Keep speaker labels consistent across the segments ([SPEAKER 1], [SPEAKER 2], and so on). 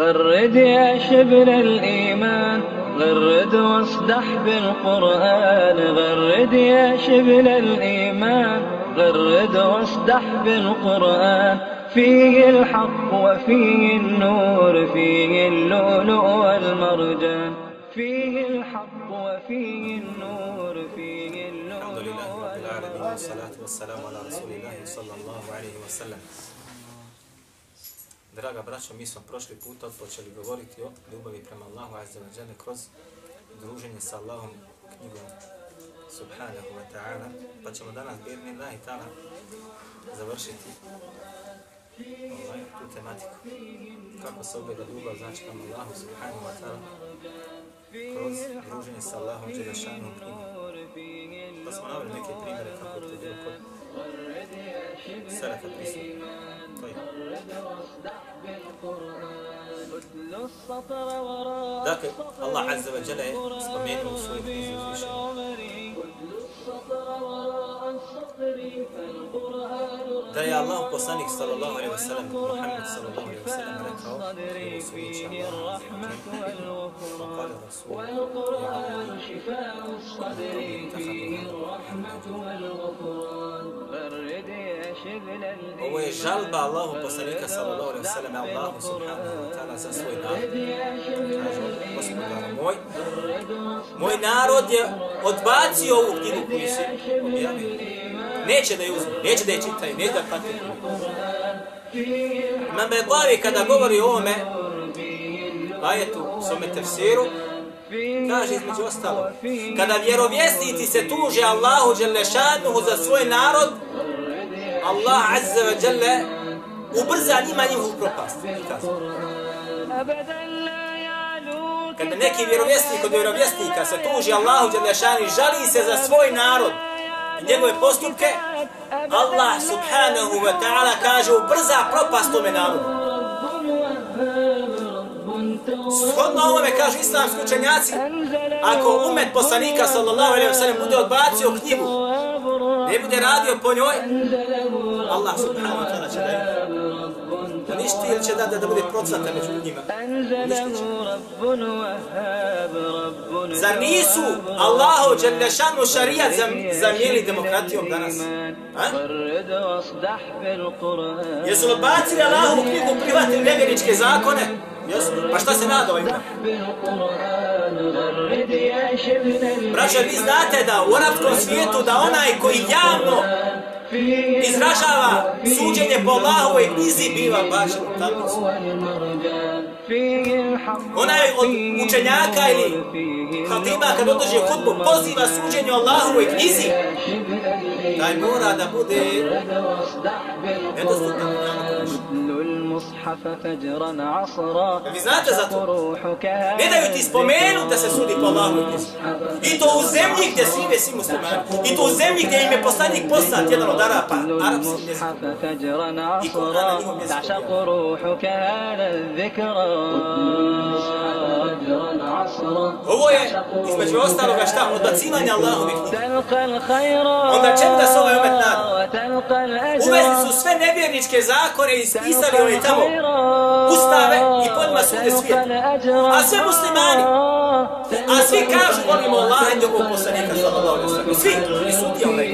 [SPEAKER 1] غرد يا شبل الإيمان غرد واصدح بالقرآن. غرد يا شبل الإيمان غرد واصدح بالقرآن. فيه الحق وفيه النور فيه اللؤلؤ والمرجان. فيه الحق وفيه النور فيه
[SPEAKER 2] الحمد
[SPEAKER 1] اللؤلؤ
[SPEAKER 2] لله رب العالمين.
[SPEAKER 1] والمرجان.
[SPEAKER 2] والصلاة والسلام على رسول الله صلى الله عليه وسلم. Draga braćo, mi smo prošli put odpočeli govoriti o ljubavi prema Allahu Azza wa Jalla kroz druženje sa Allahom knjigom Subhanahu wa ta'ala, pa ćemo danas birni Allah i ta'ala završiti ovaj, tu tematiku. Kako se ogleda ljubav, znači prema Allahu Subhanahu wa ta'ala kroz druženje sa Allahom Đelešanom knjigom. Pa smo navili neke primjere kako je to bilo kod
[SPEAKER 1] سلف الإسلام طيب.
[SPEAKER 2] ذاك الله عز وجل يطمئن وصوله ترى يا الله قصانك صلى الله عليه وسلم.
[SPEAKER 1] محمد
[SPEAKER 2] صلى الله
[SPEAKER 1] عليه وسلم لك
[SPEAKER 2] وقال الرسول
[SPEAKER 1] والقرآن شفاء الصدر فيه الرحمة والغفران
[SPEAKER 2] Ovo je žalba Allahu poslanika sallallahu alaihi wa sallam Allahu subhanahu wa ta'ala za svoj narod. Kaže, gospodara moj, moj narod je odbacio ovu knjigu koju si objavio. Neće da je uzme, neće da je čitaju, neće da pati. Imam Bedlavi kada govori o ovome, ajetu, svome tefsiru, Kaže između ostalo, kada vjerovjesnici se tuže Allahu Đelešanuhu za svoj narod, Allah azza wa jalla ubrza njima njihovu propast. Kada neki vjerovjesnik od vjerovjesnika se tuži Allahu Đalešani, žali se za svoj narod i njegove postupke, Allah subhanahu wa ta'ala kaže ubrza propast tome narodu. Shodno ovome kažu islamski učenjaci, ako umet poslanika sallallahu alaihi wa sallam bude odbacio knjigu, ne bude radio po njoj, Allah subhanahu wa ta'ala će dati. Uništi ili će da, da bude procvata među njima?
[SPEAKER 1] Uništi
[SPEAKER 2] Zar nisu Allahu Đerdešanu šarijat zamijeli demokratijom danas? A? Jesu odbacili Allahu u knjigu privatne nevjeričke zakone? Jesu. Pa šta se nada ovim? Braćo, vi znate da u arabskom svijetu da onaj koji javno izražava suđenje po Allahovoj knjizi biva bašan u tablicu. Onaj od učenjaka ili hatima kad održi hutbu poziva suđenje Allahovoj knjizi taj mora da bude nedostupno
[SPEAKER 1] u المصحف فجرا عصرا
[SPEAKER 2] Vi znate za to?
[SPEAKER 1] روحك
[SPEAKER 2] Ne daju ti spomenu da se sudi po Allahovoj knjizi. I to u zemlji gdje žive svi muslimani. I to u zemlji gdje im je poslanik poslat jedan od Arapa, arapski jezik.
[SPEAKER 1] المصحف فجرا
[SPEAKER 2] يكون هذا اليوم
[SPEAKER 1] عصرا
[SPEAKER 2] يزكو
[SPEAKER 1] تعشق
[SPEAKER 2] يعني.
[SPEAKER 1] روحك هذا الذكرى فجرا عصرا
[SPEAKER 2] Ovo je, između ostaloga šta, odbacivanje Allahove knjige.
[SPEAKER 1] تلقى الخير
[SPEAKER 2] Onda čemu da se ovaj umet nada?
[SPEAKER 1] وتلقى الأجر
[SPEAKER 2] Uvezli su sve nevjerničke zakone i ispisali ove tamo ustave i po njima sude svijet. A sve muslimani. A svi kažu volimo Allah i njegovog poslanika sallallahu wa sallam. Svi, i sudija onaj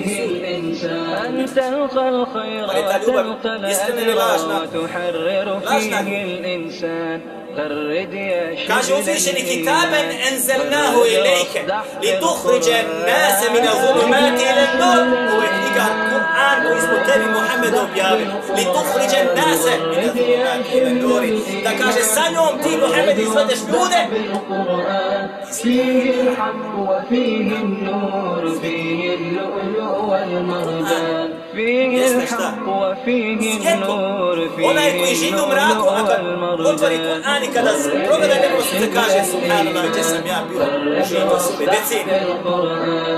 [SPEAKER 1] أن تلقى الخير
[SPEAKER 2] Ali ta ljubav iskrena
[SPEAKER 1] الأجر
[SPEAKER 2] lažna?
[SPEAKER 1] وتحرر
[SPEAKER 2] Lažna. كاشوف كتابا أنزلناه إليك لتخرج الناس من الظلمات إلى النور. هو القرآن واسمه تابي محمد objavi لتخرج الناس من الظلمات إلى النور. da kaže sa njom ti Muhammed izvedeš ljude
[SPEAKER 1] فيه الحق وفيه النور فيه اللؤلؤ والمرجان
[SPEAKER 2] onaj koji živi u mraku, a kad otvori Kur'an i kada progleda njegov se te kaže, subhanallah, gdje sam ja bio, živio su me decine.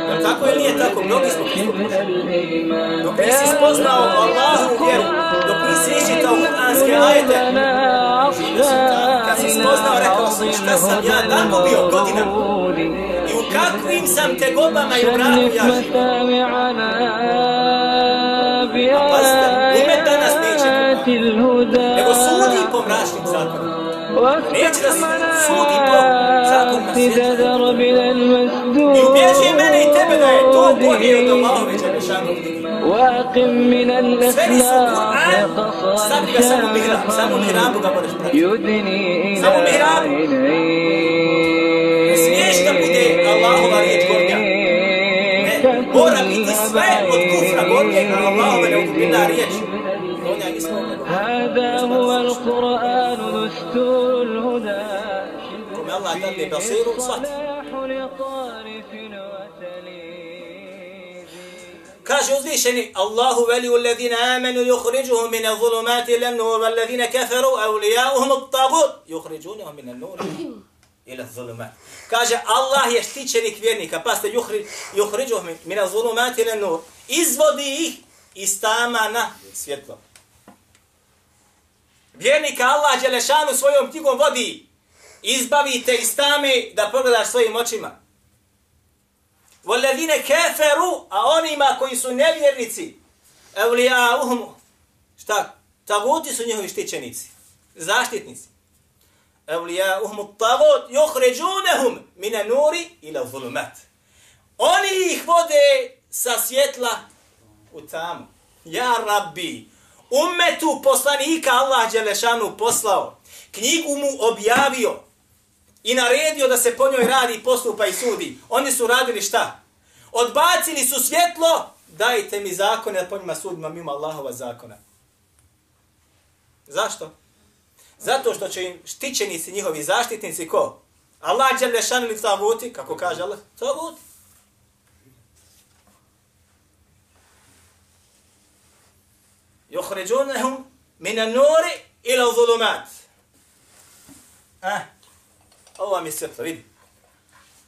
[SPEAKER 2] Jel tako ili nije tako? Mnogi smo
[SPEAKER 1] kako pušli.
[SPEAKER 2] Dok nisi spoznao Allahu vjeru, dok nisi išitao Kur'anske ajete, živio su tako. Kad si spoznao, rekao sam, šta sam ja tamo bio godina? I u kakvim sam tegobama i u mraku ja živio?
[SPEAKER 1] الهدى.
[SPEAKER 2] نبو سودي بوم راشتك زاكو نيجي سودي بوم زاكو
[SPEAKER 1] مسيح المسدود. يبيجي من
[SPEAKER 2] يتبع يتوبه وأقم
[SPEAKER 1] من
[SPEAKER 2] الأخلاق
[SPEAKER 1] قصر
[SPEAKER 2] شارفا
[SPEAKER 1] يدني إلى
[SPEAKER 2] عينيك كني أبعيني
[SPEAKER 1] هذا هو القرآن دستور الهدى. يلا اعتدني
[SPEAKER 2] بصير وصحت كاش يوزيشني الله ولي الذين آمنوا يخرجهم من الظلمات إلى النور والذين كفروا أولياؤهم الطاغوت يخرجونهم من النور إلى الظلمات. كاش الله يشتيشني كبيرنيكا باست يخرج يخرجهم من الظلمات إلى النور. إذ ih iz. Vjernika Allah Đelešanu svojom knjigom vodi. Izbavite iz tame da pogledaš svojim očima. Voledine keferu, a onima koji su nevjernici, evlija uhumu, šta, tavuti su njihovi štićenici, zaštitnici. Evlija uhumu tavut, joh ređunehum, mine nuri ila zulumat. Oni ih vode sa svjetla u tamu. Ja rabbi, ummetu poslanika Allah Đelešanu poslao, knjigu mu objavio, i naredio da se po njoj radi, postupa i sudi. Oni su radili šta? Odbacili su svjetlo, dajte mi zakone da po njima sudima mimo Allahova zakona. Zašto? Zato što će im štićenici njihovi zaštitnici ko? Allah Đelešanu lešan ili kako kaže Allah, tavuti. Juhređunahum mina nuri ila zulumat. Ah, ovo mi je svjetlo, vidi.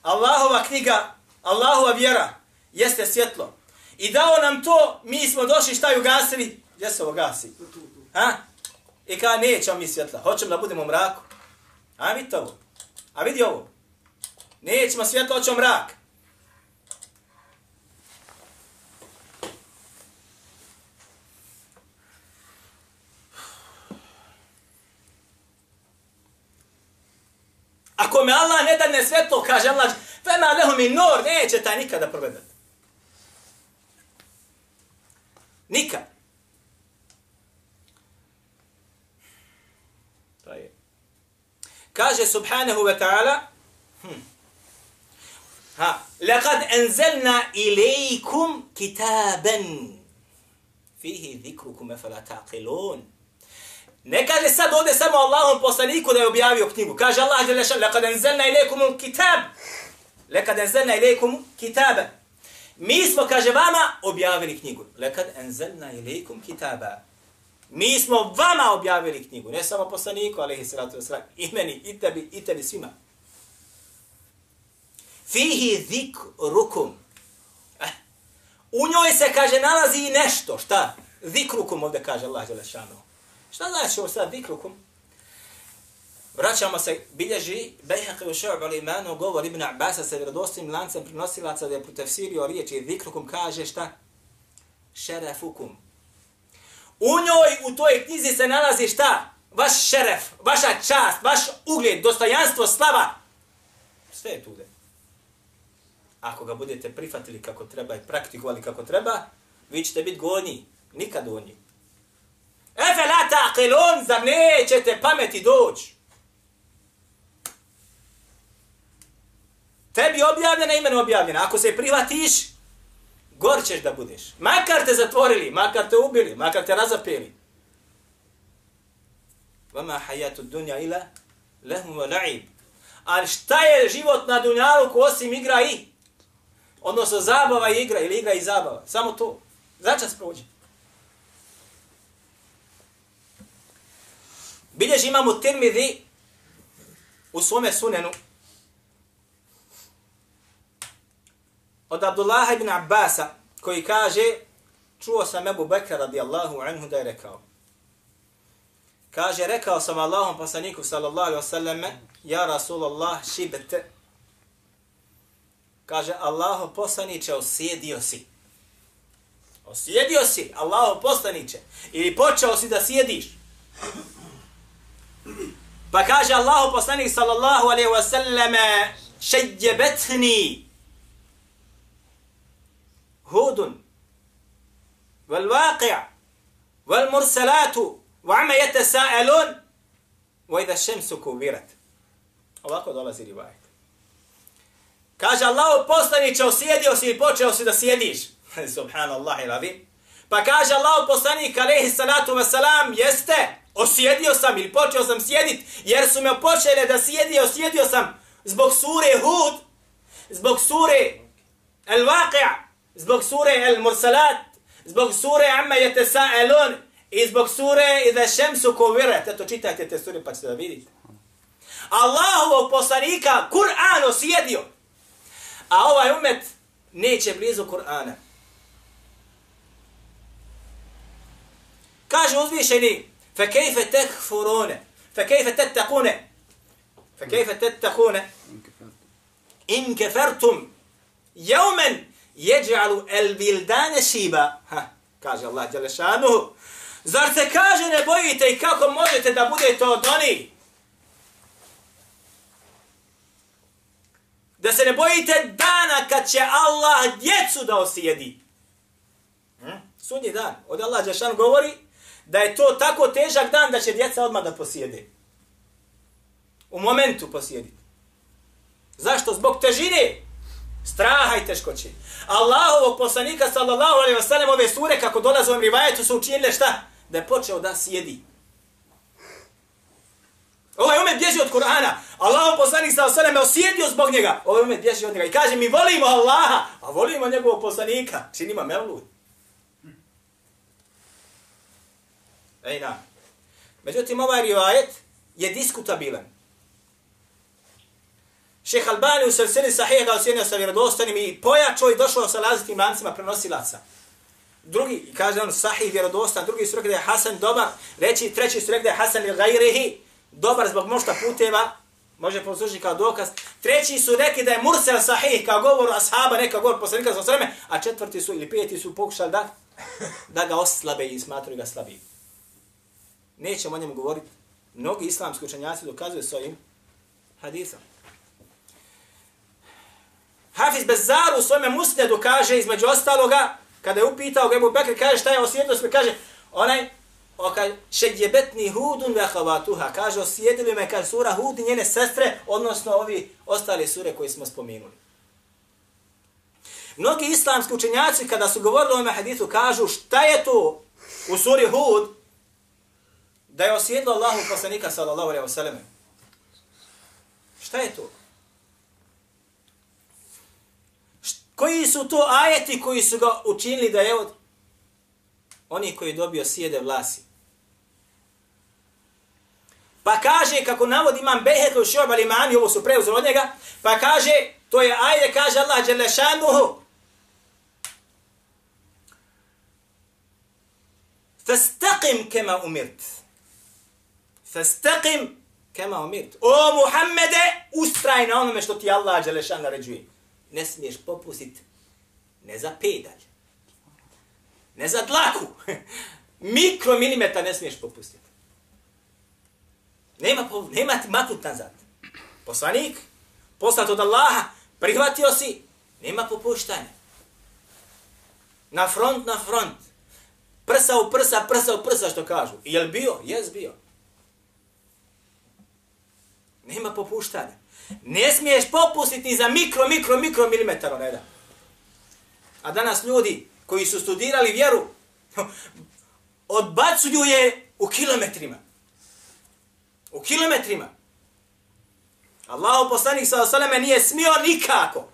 [SPEAKER 2] Allahova knjiga, Allahova vjera jeste svjetlo. I dao nam to, mi smo došli šta ju gasili? Gdje se ovo gasi? Ha? I ka nećemo mi svjetla, hoćemo da budemo u mraku. A vidi ovo. A vidi ovo. Nećemo svjetlo, hoćemo mrak. Ako me Allah ne dadne svetlo, kaže Allah, fema lehu mi nor, neće taj nikada progledat. Nikad. Kaže subhanahu wa ta'ala, hm. ha, لقد أنزلنا إليكم كتابا فيه ذكركم فلا تعقلون Ne kaže sad ovdje samo Allahom poslaniku da je objavio knjigu. Kaže Allah je lešan, lekad enzelna ilaikum kitab. Lekad enzelna ilaikum kitaba. Mi smo, kaže vama, objavili knjigu. Lekad enzelna ilaikum kitaba. Mi smo vama objavili knjigu. Ne samo poslaniku, alaihi salatu wasalam. I meni, i tebi, i tebi svima. Fihi zikrukum. Eh. U njoj se, kaže, nalazi i nešto. Šta? Zikrukum ovdje kaže Allah je lešanu. Šta znači ovo sad vikrukum? Vraćamo se, bilježi Bejhaqi u še'u ali imanu govor Ibn Abbas sa vjerodostojnim lancem prinosilaca da je protefsirio riječi vikrukum kaže šta? Šerefukum. U njoj, u toj knjizi se nalazi šta? Vaš šeref, vaša čast, vaš ugled, dostojanstvo, slava. Sve je tude. Ako ga budete prihvatili kako treba i praktikovali kako treba, vi ćete biti gornji, nikad donji. Efe la taqilun, zar nećete pameti doći? Tebi objavljena, imena objavljena. Ako se privatiš, gor ćeš da budeš. Makar te zatvorili, makar te ubili, makar te razapeli. Vama hajatu dunja ila lehmu wa la'ib. Ali šta je život na dunjalu ko osim igra i? Odnosno zabava i igra ili igra i zabava. Samo to. Začas prođe. Bilježi imamo Tirmidhi u svome sunenu od Abdullaha ibn Abbasa koji kaže čuo sam Ebu Bekra radijallahu anhu da je rekao. Kaže rekao sam Allahom poslaniku sallallahu alaihi wasallam ja Rasulallah šibete. Kaže Allaho poslaniće osjedio si. Osjedio si Allaho poslaniće. Ili počeo si da sjediš. Pa kaže Allahu poslanik sallallahu alaihi wa sallame šeđebetni. Hudun. Wal waqi' wal mursalatu. Wa ama yatasaalun. Wa idha shamsu kubirat. Ovako dolazi rivajet. Kaže Allahu poslaniče osjedio si i počeo si da sjediš. Subhanallah ilazim pa kaže Allahu poslanik alejhi salatu ve salam jeste? Osjedio sam ili počeo sam sjedit jer su me počele da sjedi osjedio sam zbog sure Hud zbog sure El Waqi' zbog sure El Mursalat zbog sure Amma Yatasaalun i zbog sure Iza Shamsu Kuwirat. Eto čitajte te sure pa ćete da vidite. Allahovog poslanika Kur'an osjedio a ovaj umet neće blizu Kur'ana. Kaže uzvišeni فكيف تكفرون فكيف تتقون فكيف تتقون إن كفرتم يوما يجعل البلدان شيبا ها kaže Allah Đelešanuhu. Zar se kaže ne bojite i kako možete da budete od oni? Da se ne bojite dana kad će Allah djecu da osjedi. Hm? Sudnji dan. Od Allah Đelešan govori da je to tako težak dan da će djeca odmah da posjede. U momentu posjediti. Zašto? Zbog težine, straha i teškoće. Allahovog poslanika, sallallahu alaihi wa sallam, ove sure, kako dolaze u ovom rivajetu, su učinile šta? Da je počeo da sjedi. Ovaj umet bježi od Kur'ana. Allahov poslanik, sallallahu alaihi je osjedio zbog njega. Ovaj umet bježi od njega i kaže, mi volimo Allaha, a volimo njegovog poslanika. Činima mevlud. Ej, na. Međutim, ovaj rivajet je diskutabilan. Šeh Albani u srcini sahih ga osjenio sa vjerodostanim i pojačo i došao sa lazitim lancima prenosilaca. Drugi, kaže on, sahih vjerodostan, drugi su rekli da je Hasan dobar, reći, treći su rekli da je Hasan ili gajrihi, dobar zbog možda puteva, može poslušati kao dokaz. Treći su rekli da je Mursel sahih kao govor ashaba, neka govor poslanika sa sveme, a četvrti su ili peti su pokušali da, da ga oslabe i smatruju ga slabijim nećemo o njemu govoriti. Mnogi islamski učenjaci dokazuju svojim hadisom. Hafiz Bezaru u svome musnedu kaže između ostaloga, kada je upitao ga Ebu Bekr, kaže šta je osjetilo sve, kaže onaj, oka, šedjebetni hudun vehavatuha, kaže osjetili me, kaže sura Hud i njene sestre, odnosno ovi ostale sure koje smo spomenuli. Mnogi islamski učenjaci kada su govorili o ovome hadisu kažu šta je to u suri Hud, da je osjedlo Allahu poslanika sallallahu alejhi ve sellem. Šta je to? Koji su to ajeti koji su ga učinili da je od oni koji dobio sjede vlasi? Pa kaže, kako navodi imam Behek u Šob al-Imani, ovo su preuzeli od njega, pa kaže, to je ajde, kaže Allah, Đelešanuhu, Fastaqim kema umirt. Fastaqim kama umirt. O Muhammede, ustraj na onome što ti Allah Đelešan naređuje. Ne smiješ popustit ne za pedalj, ne za dlaku, mikromilimetra ne smiješ popustiti. Nema, nema ti maknut nazad. Poslanik, poslat od Allaha, prihvatio si, nema popuštanja. Na front, na front. Prsa u prsa, prsa u prsa, što kažu. I jel bio? Jes bio. Nema popuštanja. Ne smiješ popustiti za mikro, mikro, mikro milimetar reda. A danas ljudi koji su studirali vjeru, odbacuju je u kilometrima. U kilometrima. Allahu poslanik sa osaleme nije smio nikako.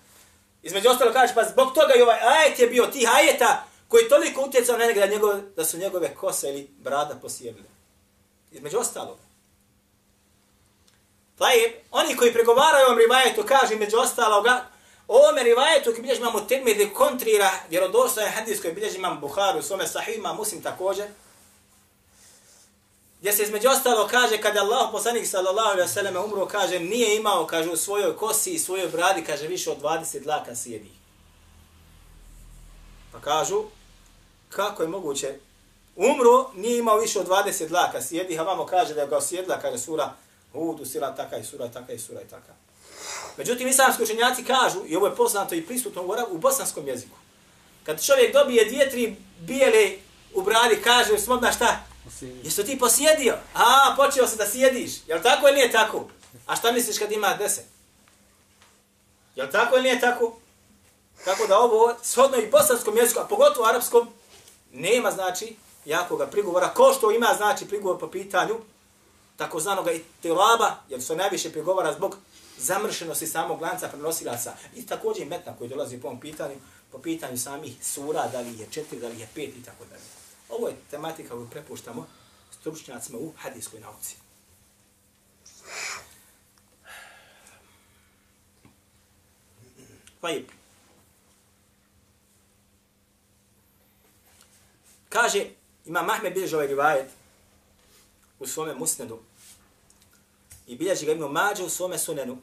[SPEAKER 2] Između ostalo kaže, pa zbog toga i ovaj ajet je bio tih ajeta koji toliko utjecao na njega da, njegove, da su njegove kose ili brada posijebile. Između ostalo. Tajib, oni koji pregovaraju ovom rivajetu, kaže među ostaloga, ovome rivajetu koji bilježi imamo termide kontrira vjerodostojan hadis koji bilježi imam Buharu, svome sahima, muslim također, gdje se između ostalo kaže kada Allah poslanik sallallahu alaihi ve sallam umro, kaže nije imao, kaže u svojoj kosi i svojoj bradi, kaže više od 20 dlaka sjedi. Pa kažu, kako je moguće, umro, nije imao više od 20 dlaka sjedi, a vamo kaže da je ga osjedla kaže sura Hudu, sila taka i sura taka i sura i taka. Međutim, islamski učenjaci kažu, i ovo je poznato i prisutno u, u bosanskom jeziku, kad čovjek dobije dvije, tri bijele u bradi, kaže, smodna šta? Jesi ti posjedio? A, počeo se da sjediš. Jel tako ili nije tako? A šta misliš kad ima deset? Jel tako ili nije tako? Tako da ovo, shodno i bosanskom jeziku, a pogotovo arapskom, nema znači jakoga prigovora, ko što ima znači prigovor po pitanju takozvanog itilaba, jer se najviše prigovara zbog zamršenosti samog lanca prenosilaca. I također i metna koji dolazi po ovom pitanju, po pitanju samih sura, da li je četiri, da li je pet i tako dalje. Ovo je tematika koju prepuštamo stručnjacima u hadijskoj nauci. Pa je. Kaže, ima Mahmed bilježi ovaj rivajet u svome musnedu i bilježi ga imamo mađe u svome sunenu.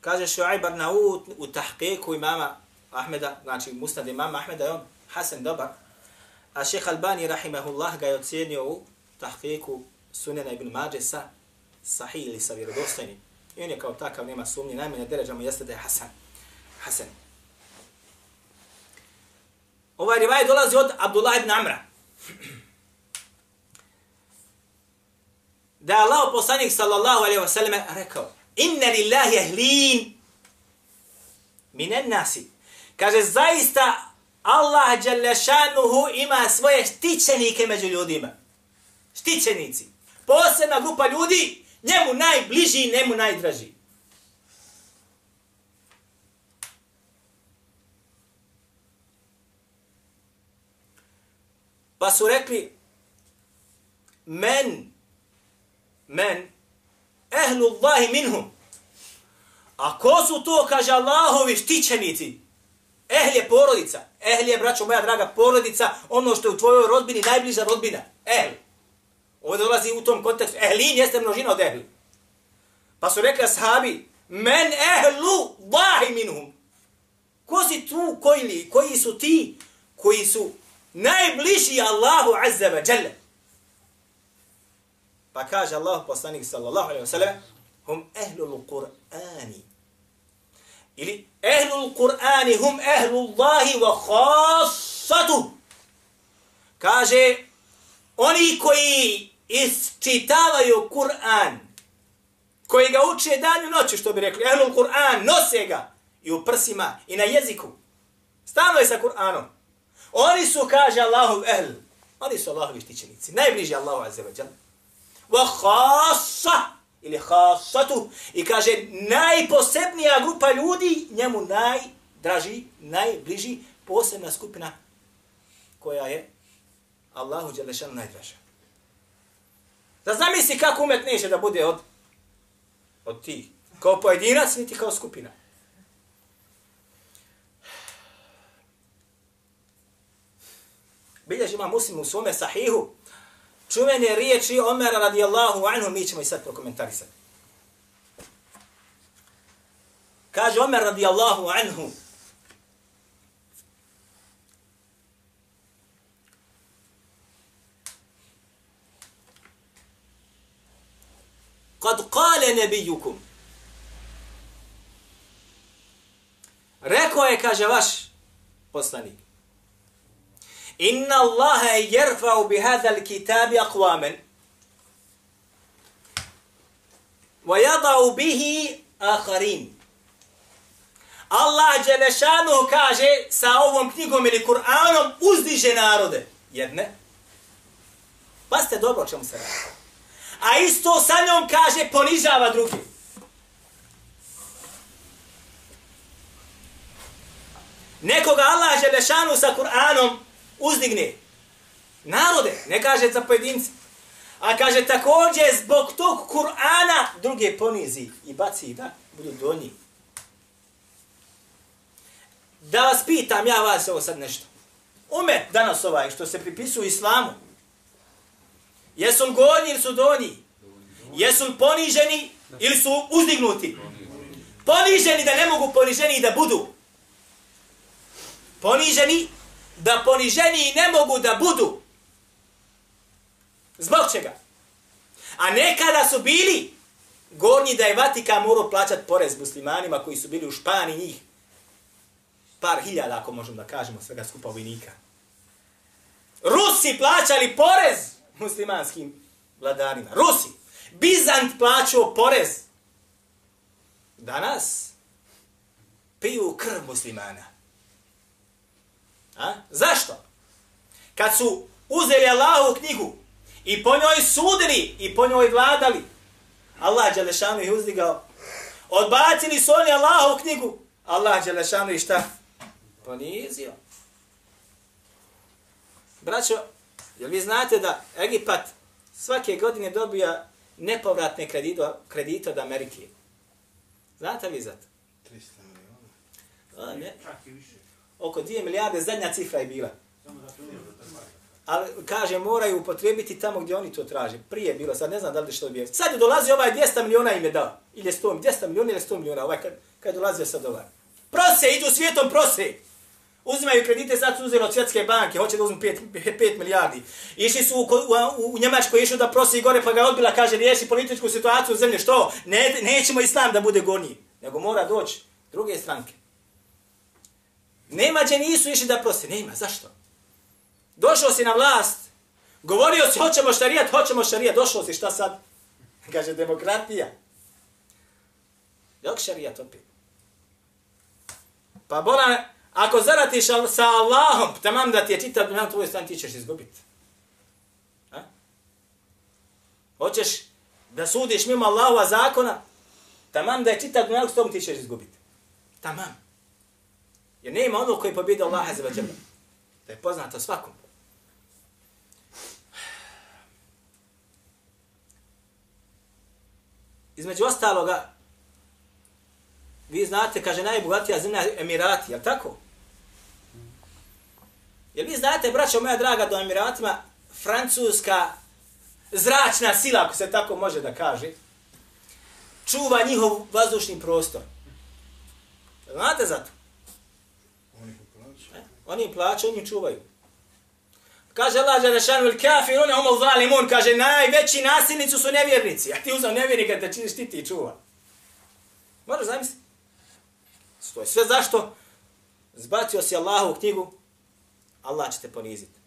[SPEAKER 2] Kaže Šuaib Arnaud u tahqiku imama Ahmeda, znači Mustad imama Ahmeda je on Hasan dobar, a šeha Albani rahimahullah ga je ocjenio u tahqiku sunena ibn Mađe sa sahih ili sa vjerodostojnim. I on je kao takav, nema sumnje, najmanje deređa mu jeste da je Hasan. Hasan. Ovaj rivaj dolazi od Abdullah ibn Amra. Da je Allah poslanik sallallahu alaihi wasallam rekao Inna lillahi ahlin minen nasi. Kaže, zaista Allah Đalešanuhu ima svoje štićenike među ljudima. Štićenici. Posebna grupa ljudi, njemu najbliži i njemu najdraži. Pa su rekli, men, men, ehlu Allahi minhum. A ko su to, kaže Allahovi štićenici? Ehl je porodica. Ehl je, braćo moja draga, porodica, ono što je u tvojoj rodbini najbliža rodbina. Ehl. Ovdje dolazi u tom kontekstu. Ehlin jeste množina od ehli. Pa su rekli ashabi, men ehlu Allahi minhum. Ko si tu, koji li, koji su ti, koji su najbliži Allahu azza wa jalla. Pa kaže Allah poslanik sallallahu alaihi wa sallam, hum ehlul Qur'ani. Ili ehlul Qur'ani hum ehlullahi wa khassatu. Kaže, oni koji isčitavaju Kur'an, koji ga uče dan i noću, što bi rekli, ehlul Kur'an, nose ga i u prsima i na jeziku. Stano je sa Kur'anom. Oni su, kaže Allahu ehl, oni su Allahovi štićenici, najbliži Allahu azze wa jalla. Wa khassa, ili khassatu, i kaže najposebnija grupa ljudi, njemu najdraži, najbliži, posebna skupina koja je Allahu Đelešanu najdraža. Da zamisli kako umet neće da bude od, od ti, Kao pojedinac, niti kao skupina. Bilježi ima muslim u svome sahihu, čuvene riječi Omera radijallahu anhu, mi ćemo i sad prokomentarisati. Kaže Omer radijallahu anhu, Kad kale nebijukum. Rekao je, kaže vaš poslanik. Inna Allaha jerfa'u bi hadha kitabi aqwaman. Wa yada'u bihi akharin. Allah Đelešanu kaže sa ovom knjigom ili Kur'anom uzdiže narode. Jedne. Pa ste dobro o čemu se radi a isto sa njom kaže ponižava drugi. Nekoga Allah Đelešanu sa Kur'anom uzdigne. Narode, ne kaže za pojedinci. A kaže također zbog tog Kur'ana druge ponizi i baci da budu donji. Da vas pitam ja vas ovo sad nešto. Umet danas ovaj što se pripisuje islamu, Jesu li gornji ili su donji? Jesu li poniženi ili su uzdignuti? Poniženi da ne mogu poniženi da budu. Poniženi da poniženi ne mogu da budu. Zbog čega? A nekada su bili gornji da je Vatikan morao plaćati porez muslimanima koji su bili u Španiji njih. Par hiljada, ako možemo da kažemo, svega skupa vojnika. Rusi plaćali porez muslimanskim vladarima. Rusi. Bizant plaćao porez. Danas piju krv muslimana. A? Zašto? Kad su uzeli Allahu knjigu i po njoj sudili i po njoj vladali, Allah Đelešanu ih uzdigao. Odbacili su oni Allahu knjigu. Allah Đelešanu ih šta? Ponizio. Braćo, jel vi znate da Egipat svake godine dobija nepovratne kredite, kredite od Amerike? Znate vi za to?
[SPEAKER 3] 300 miliona.
[SPEAKER 2] Ne.
[SPEAKER 4] Čak i više.
[SPEAKER 2] Oko 2 milijarde zadnja cifra je bila. Ali, kaže, moraju upotrijebiti tamo gdje oni to traže. Prije je bilo, sad ne znam da li što je bio. Sad je dolazi ovaj 200 miliona im je dao. Ili je 100, 200 miliona ili 100 miliona. Ovaj kad, kad je dolazio sad ovaj. Prose, idu svijetom prose. Uzimaju kredite, sad su uzeli od svjetske banke, hoće da uzmu 5, 5 milijardi. Išli su u, u, u Njemačku, išli da prosi gore, pa ga odbila, kaže, riješi političku situaciju u zemlji. Što? Ne, nećemo islam da bude gornji. Nego mora doći druge stranke. Nema gdje nisu išli da prosi. Nema, zašto? Došao si na vlast, govorio si hoćemo šarijat, hoćemo šarijat, došao si šta sad? Kaže demokratija. Jok šarijat opet? Pa bola, ako zaratiš sa Allahom, tamam da ti je čitav dunjan tvoj stan, ti ćeš izgubiti. A? Hoćeš da sudiš mimo Allahova zakona, tamam da je čitav dunjan s tom ti ćeš izgubiti. Tamam. Jer nema onog koji pobjede Allaha za vađala. Da je poznato svakom. Između ostaloga, vi znate, kaže, najbogatija zemlja Emirati, jel tako? Jel vi znate, braćo moja draga, do Emiratima, francuska zračna sila, ako se tako može da kaže, čuva njihov vazdušni prostor. Znate za to?
[SPEAKER 3] Oni ih plaćaju.
[SPEAKER 2] E? Oni im plaćaju, oni čuvaju. Kaže Allah Đelešanu, il kafirune homo zalimun, kaže, najveći nasilnici su nevjernici. A ti uzam nevjernika da činiš ti ti čuva. Možeš zamisliti? To je sve zašto? Zbacio si Allahu u knjigu, Allah će te poniziti.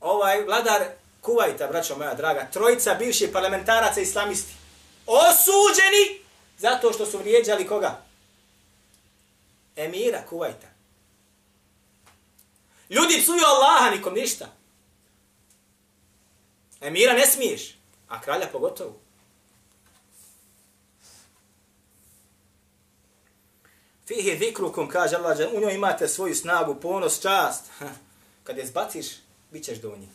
[SPEAKER 2] Ovaj vladar Kuvajta, braćo moja draga, trojica bivših parlamentaraca islamisti, osuđeni zato što su vrijeđali koga? Emira Kuvajta. Ljudi psuju Allaha, nikom ništa. Emira ne smiješ, a kralja pogotovo. Fihi zikrukum, kaže Allah, u njoj imate svoju snagu, ponos, čast. Kad je zbaciš, bit ćeš do nje.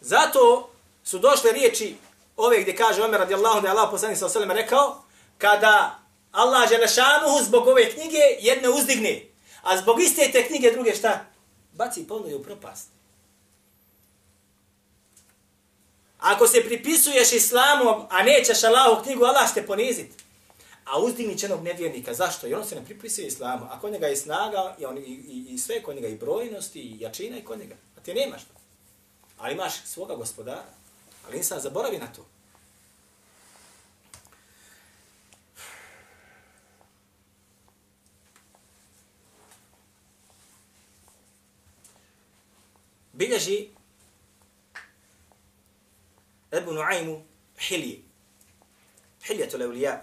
[SPEAKER 2] Zato su došle riječi ove gdje kaže Omer radijallahu da je Allah poslanik sa osaleme rekao, kada Allah Želešanuhu zbog ove knjige jedne uzdigne, a zbog iste te knjige druge šta? Baci ponuju u propast. Ako se pripisuješ islamu, a nećeš Allahu knjigu, Allah će te poniziti. A uzdigni će nevjernika. Zašto? Jer on se ne pripisuje islamu. A kod njega je snaga i, on, i, i, i sve kod njega, i brojnosti, i jačina i kod njega. A ti nemaš to. Ali imaš svoga gospodara. Ali insan zaboravi na to. Bilježi Ebu Nuaymu Hilije. Hiljetul Evlija.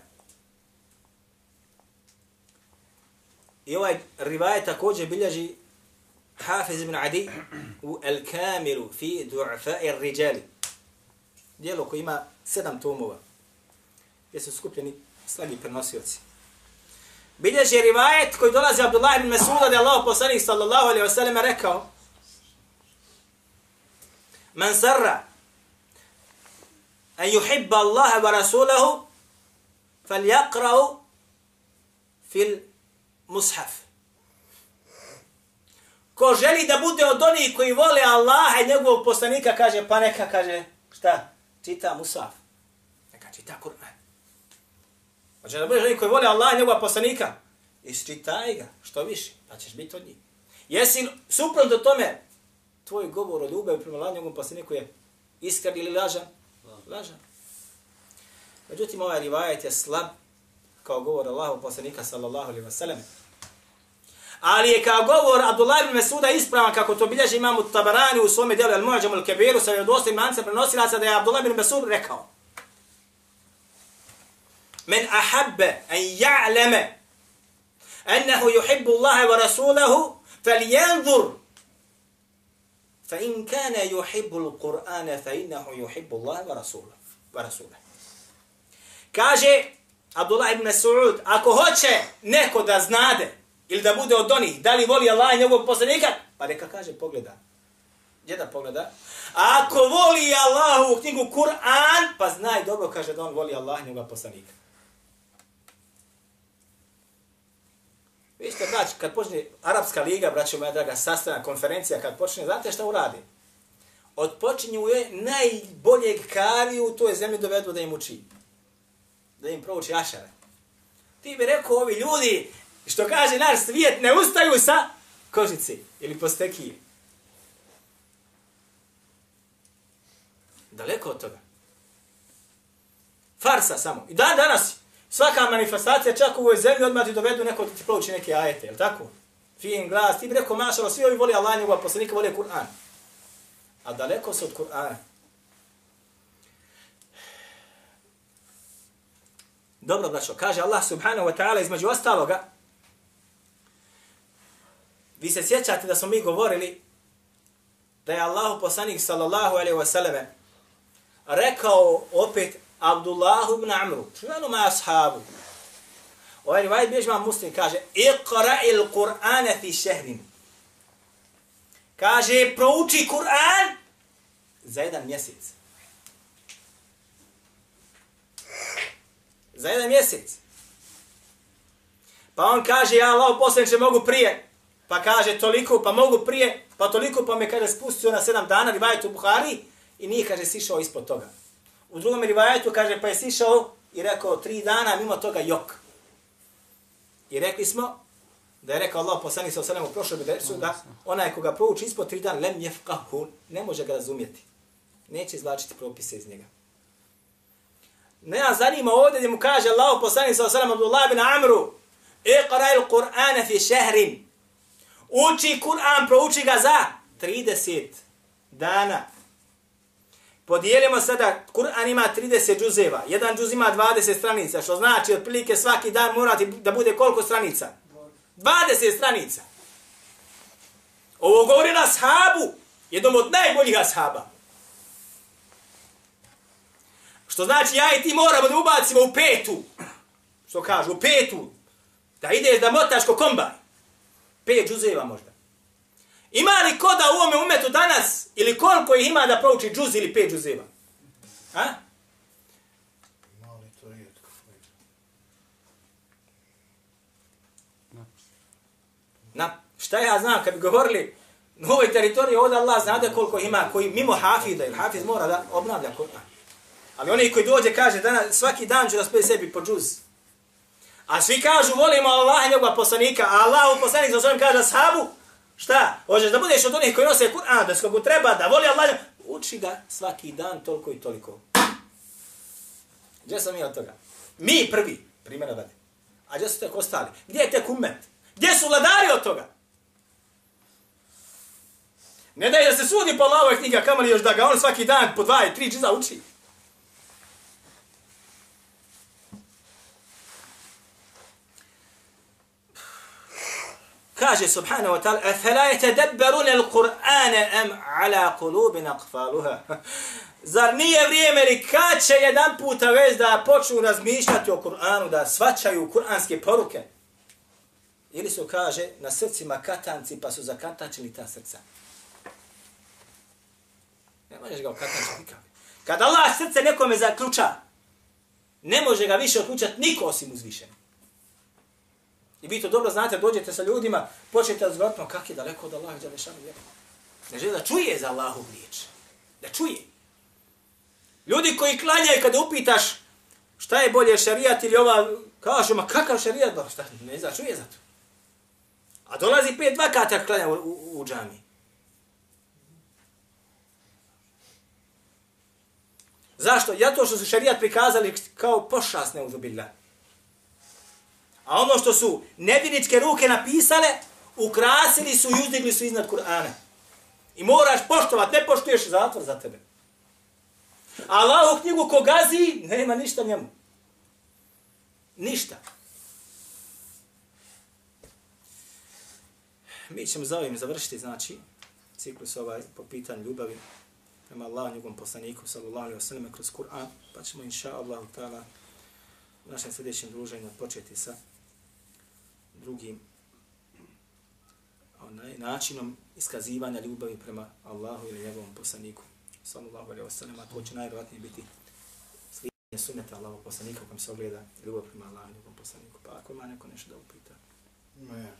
[SPEAKER 2] I ovaj rivaje također bilježi Hafiz ibn Adi u El Kamilu fi du'fa rijali. Dijelo koje ima sedam tomova. Gdje su skupljeni slagi prenosioci. Bilježi rivajet koji dolazi Abdullah ibn Mesuda da je Allah poslanik sallallahu alaihi wa sallam rekao Man sarra an yuhibba Allaha wa rasulahu falyaqra'u fil mushaf. Ko želi da bude od onih koji vole Allaha i njegovog poslanika, kaže, pa neka, kaže, šta? Čita musaf. Neka čita Kur'an. Hoće da budeš onih koji vole Allaha i njegovog poslanika? Isčitaj ga, što više, pa ćeš biti od njih. Jesi suprotno tome, tvoj govor o ljubavi prema Allahu i njegovom poslaniku pa je iskren ili lažan? Lažan. Međutim, ovaj rivajet je slab, kao govor Allahu poslanika sallallahu alaihi wa sallam. Ali je kao govor Abdullah ibn Mesuda ispravan kako to bilježi imam u Tabarani u svome djelu Al-Mu'ađamu al-Kabiru sa vjerodostojnim mancem prenosilaca da je Abdullah ibn Mesud rekao Men ahabbe en ja'leme ennehu yuhibbu Allahe wa rasulahu fel jendur fa in kane yuhibbu l-Qur'ane fa innehu yuhibbu Allahe wa rasulahu. Kaže Abdullah ibn Saud, ako hoće neko da znade ili da bude od onih, da li voli Allah i njegovog poslanika, pa neka kaže, pogleda. Gdje da pogleda? Ako voli Allah u knjigu Kur'an, pa znaj dobro, kaže da on voli Allah i njegovog poslanika. Vi ste, brać, kad počne Arabska liga, braćo moja draga, sastana konferencija, kad počne, znate šta uradi? Odpočinju je najboljeg kariju u toj zemlji dovedu da im uči. Da im prouči ašare. Ti bi rekao, ovi ljudi, što kaže naš svijet, ne ustaju sa kožici ili postekije. Daleko od toga. Farsa samo. I dan danas, svaka manifestacija, čak u ovoj zemlji, odmah ti dovedu neko da ti prouči neke ajete, je li tako? Fin glas, ti bi rekao, mašalo, svi ovi voli Allah, njegova poslanika, voli Kur'an. A daleko se od Kur'ana. Dobro, braćo, kaže Allah subhanahu wa ta'ala između ostaloga, Vi se sjećate da smo mi govorili da je Allahu poslanik sallallahu alaihi wa sallam rekao opet Abdullahu ibn Amru, čuvenom ashabu. Ovaj rivaj bježma muslim kaže Iqra il fi šehrin. Kaže, prouči Kur'an za jedan mjesec. Za jedan mjesec. Pa on kaže, ja Allah poslaniče mogu prije pa kaže toliko, pa mogu prije, pa toliko, pa me kaže spustio na sedam dana, rivajet u Buhari, i nije, kaže, sišao ispod toga. U drugom rivajetu, kaže, pa je sišao i rekao tri dana, mimo toga jok. I rekli smo, da je rekao Allah poslani sa osanem u prošlom dersu, da onaj koga prouči ispod tri dana, lem jefkahu, ne može ga razumjeti. Neće izvlačiti propise iz njega. Ne nas zanima ovdje gdje mu kaže Allah poslani sa osanem Abdullah bin Amru, Iqra il Qur'ana fi šehrin, Uči Kur'an, prouči ga za 30 dana. Podijelimo sada, Kur'an ima 30 džuzeva, jedan džuz ima 20 stranica, što znači otprilike svaki dan morati da bude koliko stranica? 20 stranica. Ovo govori na sahabu, jednom od najboljih ashaba. Što znači ja i ti moramo da ubacimo u petu, što kažu, u petu, da ideš da motaš ko kombaj. Pet džuzeva možda. Ima li ko da u ovome umetu danas, ili koliko ih ima da prouči džuz ili pet džuzeva? A?
[SPEAKER 3] Mali to rijetko.
[SPEAKER 2] Na, šta ja znam, kad bi govorili na ovoj teritoriji, ovdje Allah zna koliko ima, koji mimo hafida, ili hafiz mora da obnavlja Kur'an. Ali oni koji dođe kaže, danas, svaki dan ću da spet sebi po džuz. A svi kažu, volimo Allah i njegova poslanika, a Allah u poslanik za svojim kaže sahabu, šta? Hoćeš da budeš od onih koji nose Kur'an, da skogu treba, da voli Allah, uči ga svaki dan toliko i toliko. Gdje sam mi od toga? Mi prvi, primjera radi. A gdje su tek ostali? Gdje je tek umet? Gdje su vladari od toga? Ne daj da se sudi po Allahove knjiga, kamali još da ga on svaki dan po dva i tri džiza uči. Kaže subhanahu wa ta'ala afala yatadabbarun al-Qur'ana am ala qulubin aqfaluha Zar nije vrijeme li kad će jedan puta već da počnu razmišljati o Kur'anu, da svačaju kur'anske poruke? Ili su, kaže, na srcima katanci pa su zakatačili ta srca. Ne možeš ga okatačiti nikak. Kad Allah srce nekome zaključa, ne može ga više otključati niko osim uzvišenog. I vi to dobro znate, dođete sa ljudima, počnete razgovatno pa kak je daleko od Allaha, gdje šanu. Ne želi da čuje za Allahu riječ. Da čuje. Ljudi koji klanjaju kada upitaš šta je bolje šarijat ili ova, kažu, ma kakav šarijat, ba, šta, ne zna, čuje za to. A dolazi pet vakata klanja u, u, u džami. Zašto? Zato što su šarijat prikazali kao pošast neuzubillah. A ono što su neviničke ruke napisale, ukrasili su i uzdigli su iznad Kur'ana. I moraš poštovat, ne poštuješ zatvor za tebe. A knjigu ko gazi, nema ništa njemu. Ništa. Mi ćemo za ovim završiti, znači, ciklus ovaj po pitanju ljubavi prema Allahu njegovom poslaniku, sallallahu alaihi wa sallam, kroz Kur'an, pa ćemo, inša Allah, ta'ala, u našem sljedećem druženju početi sa drugim onaj, načinom iskazivanja ljubavi prema Allahu ili njegovom poslaniku, sallallahu alaihi wasallam, a to će najvjerojatnije biti slijednje sunnete Allahu poslanika kom se ogleda ljubav prema Allahu i njegovom poslaniku. Pa ako ima neko nešto da upita.
[SPEAKER 3] Ma ja